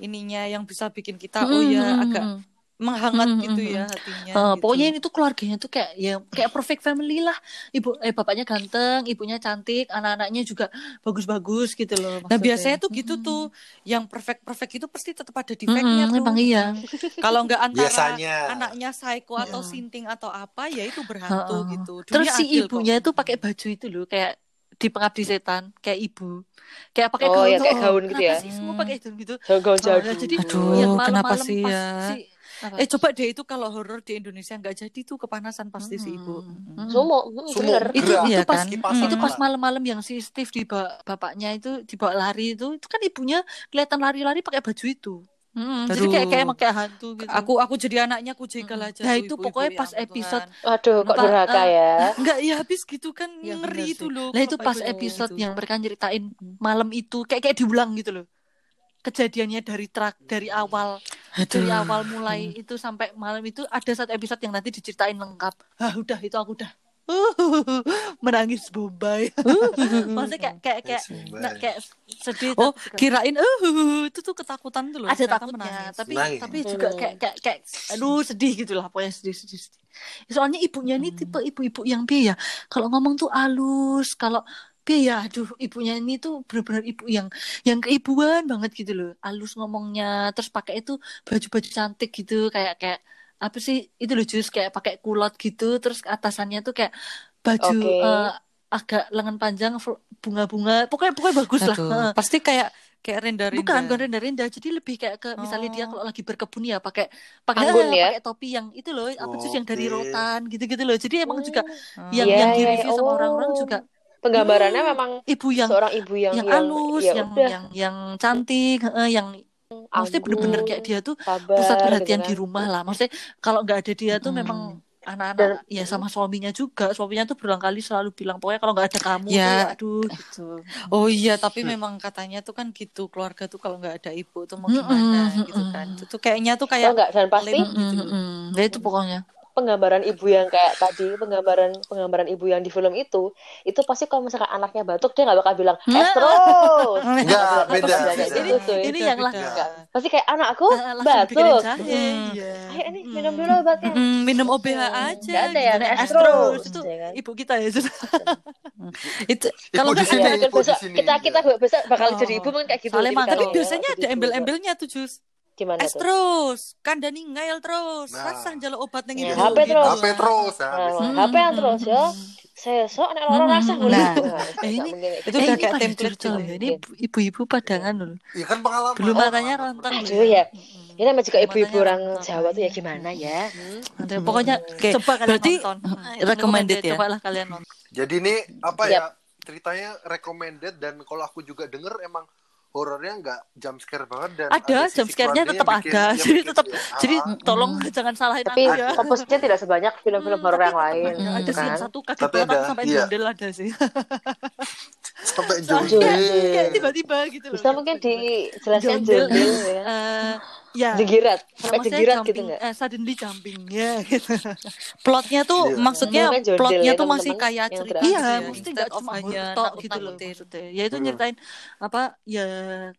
ininya yang bisa bikin kita Mm, oh ya mm, agak mm, menghangat Mm, gitu mm, ya mm. hatinya. Eh, gitu. pokoknya ini tuh keluarganya tuh kayak ya kayak perfect family lah. Ibu eh bapaknya ganteng, ibunya cantik, anak-anaknya juga bagus-bagus gitu loh. Nah maksudnya. biasanya tuh gitu tuh yang perfect perfect itu pasti tetap ada defectnya Mm-mm, tuh. emang iya. Kalau nggak antara Biasanya. anaknya psycho atau Mm. sinting atau apa ya itu berhantu Heeh. gitu. Dunia Terus si adil kok. ibunya itu pakai baju itu loh kayak di pengabdi setan kayak ibu kayak pakai Oh, gaun ya, kayak tuh. gaun gitu Kenapa ya? sih semua Hmm. pakai gaun gitu Gaun Oh, jadul. ya, jadi Aduh, yang kenapa malam-malam sih pas ya? si- apa? Eh coba deh itu kalau horor di Indonesia nggak jadi tuh kepanasan pasti si ibu. Mm-mm. Sumo, hmm, Sumo. bener. itu itu Iya pas kan? Kipasan itu pas malam-malam yang si Steve dibawa bapaknya itu dibawa lari itu itu kan ibunya kelihatan lari-lari pakai baju itu Mm, jadi kayak kayak emang kayak hantu gitu Aku aku jadi anaknya aku jegal aja. Nah, itu ibu-ibu pokoknya ya pas ampun episode Tuhan. Aduh, kok durhaka eh, ya? Enggak ya habis gitu kan Ya, ngeri itu loh. Nah itu pas episode gitu. yang mereka nyeritain malam itu kayak kayak diulang gitu loh kejadiannya dari trak dari awal dari Aduh. awal mulai itu sampai malam itu ada satu episode yang nanti diceritain lengkap ah udah itu aku udah <laughs> menangis bombay <laughs> maksudnya kayak kayak kayak nah, kayak sedih Oh, tapi- kirain eh itu tuh ketakutan tuh loh. ada takutnya menangis. tapi Nangis. tapi juga kayak kayak kayak aduh sedih gitu lah pokoknya sedih sedih, sedih. soalnya ibunya ini Hmm. tipe ibu-ibu yang piye ya kalau ngomong tuh halus kalau piye ya aduh ibunya ini tuh benar-benar ibu yang yang keibuan banget gitu loh halus ngomongnya terus pakai itu baju-baju cantik gitu kayak kayak apa sih itu loh jus kayak pakai kulot gitu terus atasannya tuh kayak baju Oke. eh, agak lengan panjang bunga-bunga pokoknya pokoknya bagus lah Aduh, Heeh. pasti kayak kayak renda-renda. Bukan, bukan rendah-rendah. Jadi lebih kayak ke misalnya dia Oh. kalau lagi berkebun ya pakai pakai Anggun eh, ya? pakai topi yang itu loh, apa tuh yang dari rotan gitu-gitu loh. Jadi emang juga Oh. yang Iya, yang iya, di iya. review sama Oh. orang-orang juga Penggambarannya Hmm. memang ibu yang seorang ibu yang yang yang halus, ya yang udah yang yang cantik, heeh, yang maksudnya bener-bener kayak dia tuh sabar, pusat gitu perhatian kan. di rumah lah. Maksudnya kalau nggak ada dia tuh Mm-mm. memang anak-anak ya sama suaminya juga. Suaminya tuh berulang kali selalu bilang pokoknya kalau nggak ada kamu Ya. tuh aduh gitu. Oh iya, tapi Hmm. memang katanya tuh kan gitu keluarga tuh kalau nggak ada ibu tuh mau Mm-mm, gimana gitu mm-mm. kan. Itu tuh kayaknya tuh kayak nggak dan pasti lem gitu. Mm-mm. Ya itu pokoknya. Penggambaran ibu yang kayak tadi penggambaran penggambaran ibu yang di film itu itu pasti kalau misalkan anaknya batuk dia nggak bakal bilang Nah. Enggak, <laughs> beda, Nggak beda. kayak gitu Ini yang lah pasti kayak anakku Ah, bikinin batuk. Hmm. Iya. ayo ini minum dulu obatnya Mm, minum OBH aja. Nggak ada ya, Astros, itu ya kan? ibu kita ya. Itu Ibu kalau di nggak ada besok kita kita besok bakal Oh. jadi ibu mungkin kayak gitu Soalnya tapi biasanya ada embel-embelnya tuh jus. Gimana Es tuh terus, kandani ngail terus, Nah. rasa jaluk obat nang Ya. HP gitu. terus. HP terus nah, Nah. HP yang terus ya sesok nek loro rasa Hmm. ngono. Nah, Nah, eh, nggak ini- Itu gitu. udah kayak template ya. Ini ibu-ibu padangan loh. Iya kan pengalaman. Belum Oh, matanya loh. Aduh, ya. Ini namanya juga ibu-ibu orang. Jawa tuh ya gimana ya? Hmm. Pokoknya Oke, coba kalian berarti, nonton. mm, recommended ya? Cobalah kalian nonton. Jadi ini apa ya ceritanya recommended dan kalau aku juga denger emang horornya nggak jump scare banget dan Ada sisi jump scare-nya tetap bikin- ada. yang Jadi bikin- tetap ya, jadi tolong jangan salahin Tapi aku ya. komposisinya tidak sebanyak film-film Hmm, horor yang lain. ada. Ada sih yang kan? satu kaget Tapi ada, sampai iya. gondel ada sih. <laughs> sampai jondel. tiba-tiba gitu loh. Bisa mungkin dijelaskan Jondel. jondel ya. Eh, ya Jegirat, Ya, sampai jegirat gitu nggak? eh, suddenly jumping ya gitu. <laughs> Plotnya tuh Iya. maksudnya plotnya ya, tuh masih kayak cerita. Iya, ya, mesti nggak of cuma hanya horor tok gitu loh maksudnya. Ya itu Hmm. nyeritain apa ya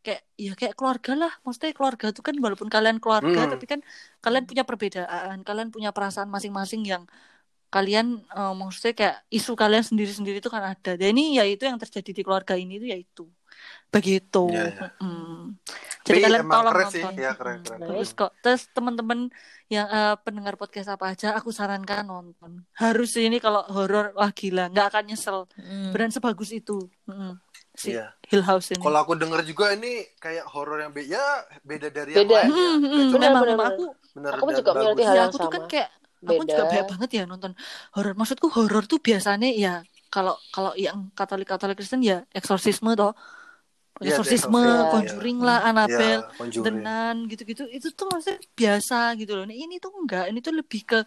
kayak ya kayak keluarga lah. Maksudnya keluarga itu kan walaupun kalian keluarga Hmm. tapi kan kalian punya perbedaan, kalian punya perasaan masing-masing yang kalian eh, maksudnya kayak isu kalian sendiri-sendiri itu kan ada. Dan ini ya itu yang terjadi di keluarga ini itu ya itu. Begitu. Iya, iya. Mm. Jadi Tapi kalian tolong keren sih. nonton. Ya, keren, keren. Bagus kok. Terus teman-teman yang eh, pendengar podcast apa aja aku sarankan nonton. Harus ini kalau horor wah gila, nggak akan nyesel. Hmm. Beran sebagus itu. Mm. Si Iya. Hill House ini. Kalau aku denger juga ini kayak horor yang be ya beda dari Beda. yang lain. ya. Hmm, hmm, memang, benar, memang benar. aku bener Aku juga mengerti hal ya yang aku tuh kan kayak aku juga Beda. banyak banget ya nonton horor. Maksudku horor tuh biasanya ya kalau kalau yang Katolik-Katolik Kristen ya eksorsisme toh. Iya, Eksorsisme, The Exorcist, Conjuring iya. lah, Ya, Annabelle, Conjuring. Denan gitu-gitu. Itu tuh maksudnya biasa gitu loh. Nah, ini tuh enggak, ini tuh lebih ke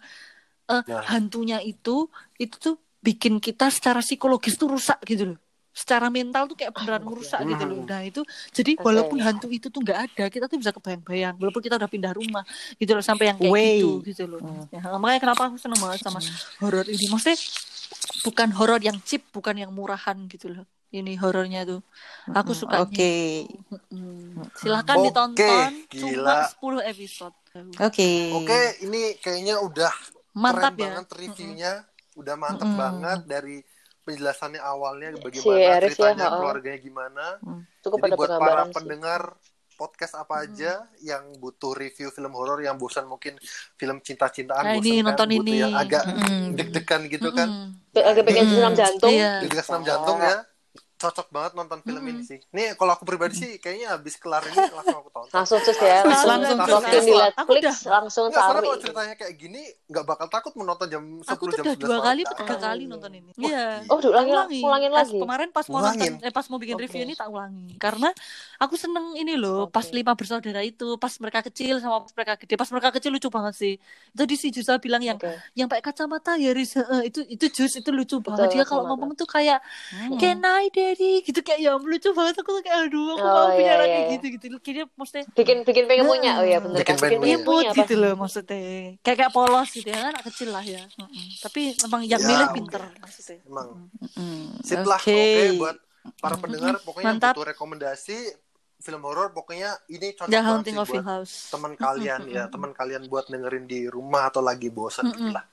eh, Nah. hantunya itu itu tuh bikin kita secara psikologis tuh rusak gitu loh. Secara mental tuh kayak beneran merusak gitu loh. Hmm. Nah, itu jadi walaupun hantu itu tuh nggak ada, kita tuh bisa kebayang-bayang. Walaupun kita udah pindah rumah gitu loh sampai yang kayak Way. gitu gitu loh. Ya, makanya kenapa aku seneng banget sama horor ini. Maksudnya bukan horor yang cheap, bukan yang murahan gitu loh. Ini horornya tuh. Aku suka. Oke. Silahkan Oke, ditonton. gila. Cuma 10 episode. Oke. Oke, ini kayaknya udah Mantap keren ya. banget reviewnya. Udah mantep Mm-mm. banget dari penjelasannya awalnya Si bagaimana ya, ceritanya ha-ha. keluarganya gimana. Cukup Jadi buat para sih. pendengar podcast apa aja yang butuh review film horor yang bosan mungkin film cinta-cintaan Nah, bosan ini kan, nonton butuh ini. yang agak Mm-mm. deg-degan gitu kan. Mm-mm. Agak pengen Hmm. senam jantung. Iya. Senam jantung ya. Cocok banget nonton film ini sih. Nih kalau aku pribadi sih kayaknya habis kelar ini <laughs> langsung aku tonton. Langsung sus ya. Langsung, Langsung, langsung. di Aku Netflix udah- langsung Nggak, soalnya cari. kalau ceritanya kayak gini nggak bakal takut menonton jam 10 Aku tuh jam udah 11 dua kali, atau tiga kali nonton ini. Wah, Iya. Oh, ulangin, Ulangi. ulangin Pas lagi. Kemarin pas mau Ulangin. nonton, eh pas mau bikin Oke. review ini tak ulangi. Karena aku seneng ini loh, Oke. pas lima bersaudara itu, pas mereka kecil sama pas mereka gede. Pas mereka kecil lucu banget sih. Tadi si Jusa bilang yang Oke. yang pakai kacamata ya Riz, Heeh, itu itu Jus itu lucu banget. Dia kalau ngomong tuh kayak Hmm. Can I daddy gitu kayak ya lucu banget aku tuh kayak aduh aku Oh, mau punya iya, anak iya, kayak iya. gitu gitu. Kayaknya maksudnya Bikin bikin pengen punya. Oh iya bener Bikin kan. pengen punya. gitu pasti. loh maksudnya. Kayak kayak polos gitu ya kan anak kecil lah ya. Mm-mm. Tapi memang yang Ya, milih oke. pinter maksudnya. Emang Hmm. sip lah. Oke. Oke buat para pendengar pokoknya Mantap. butuh rekomendasi film horor pokoknya ini cocok The banget sih buat House. teman kalian ya, teman kalian buat dengerin di rumah atau lagi bosan gitu lah.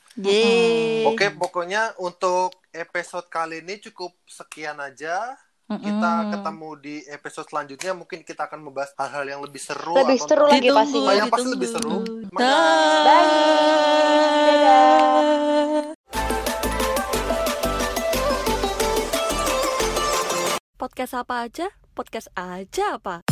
Oke, pokoknya untuk episode kali ini cukup sekian aja. Kita Mm-mm. ketemu di episode selanjutnya. Mungkin kita akan membahas hal-hal yang lebih seru. Lebih atau seru lagi Ditunggu, pastinya. Yang pasti lebih seru. Dah. Podcast apa aja? Podcast aja apa?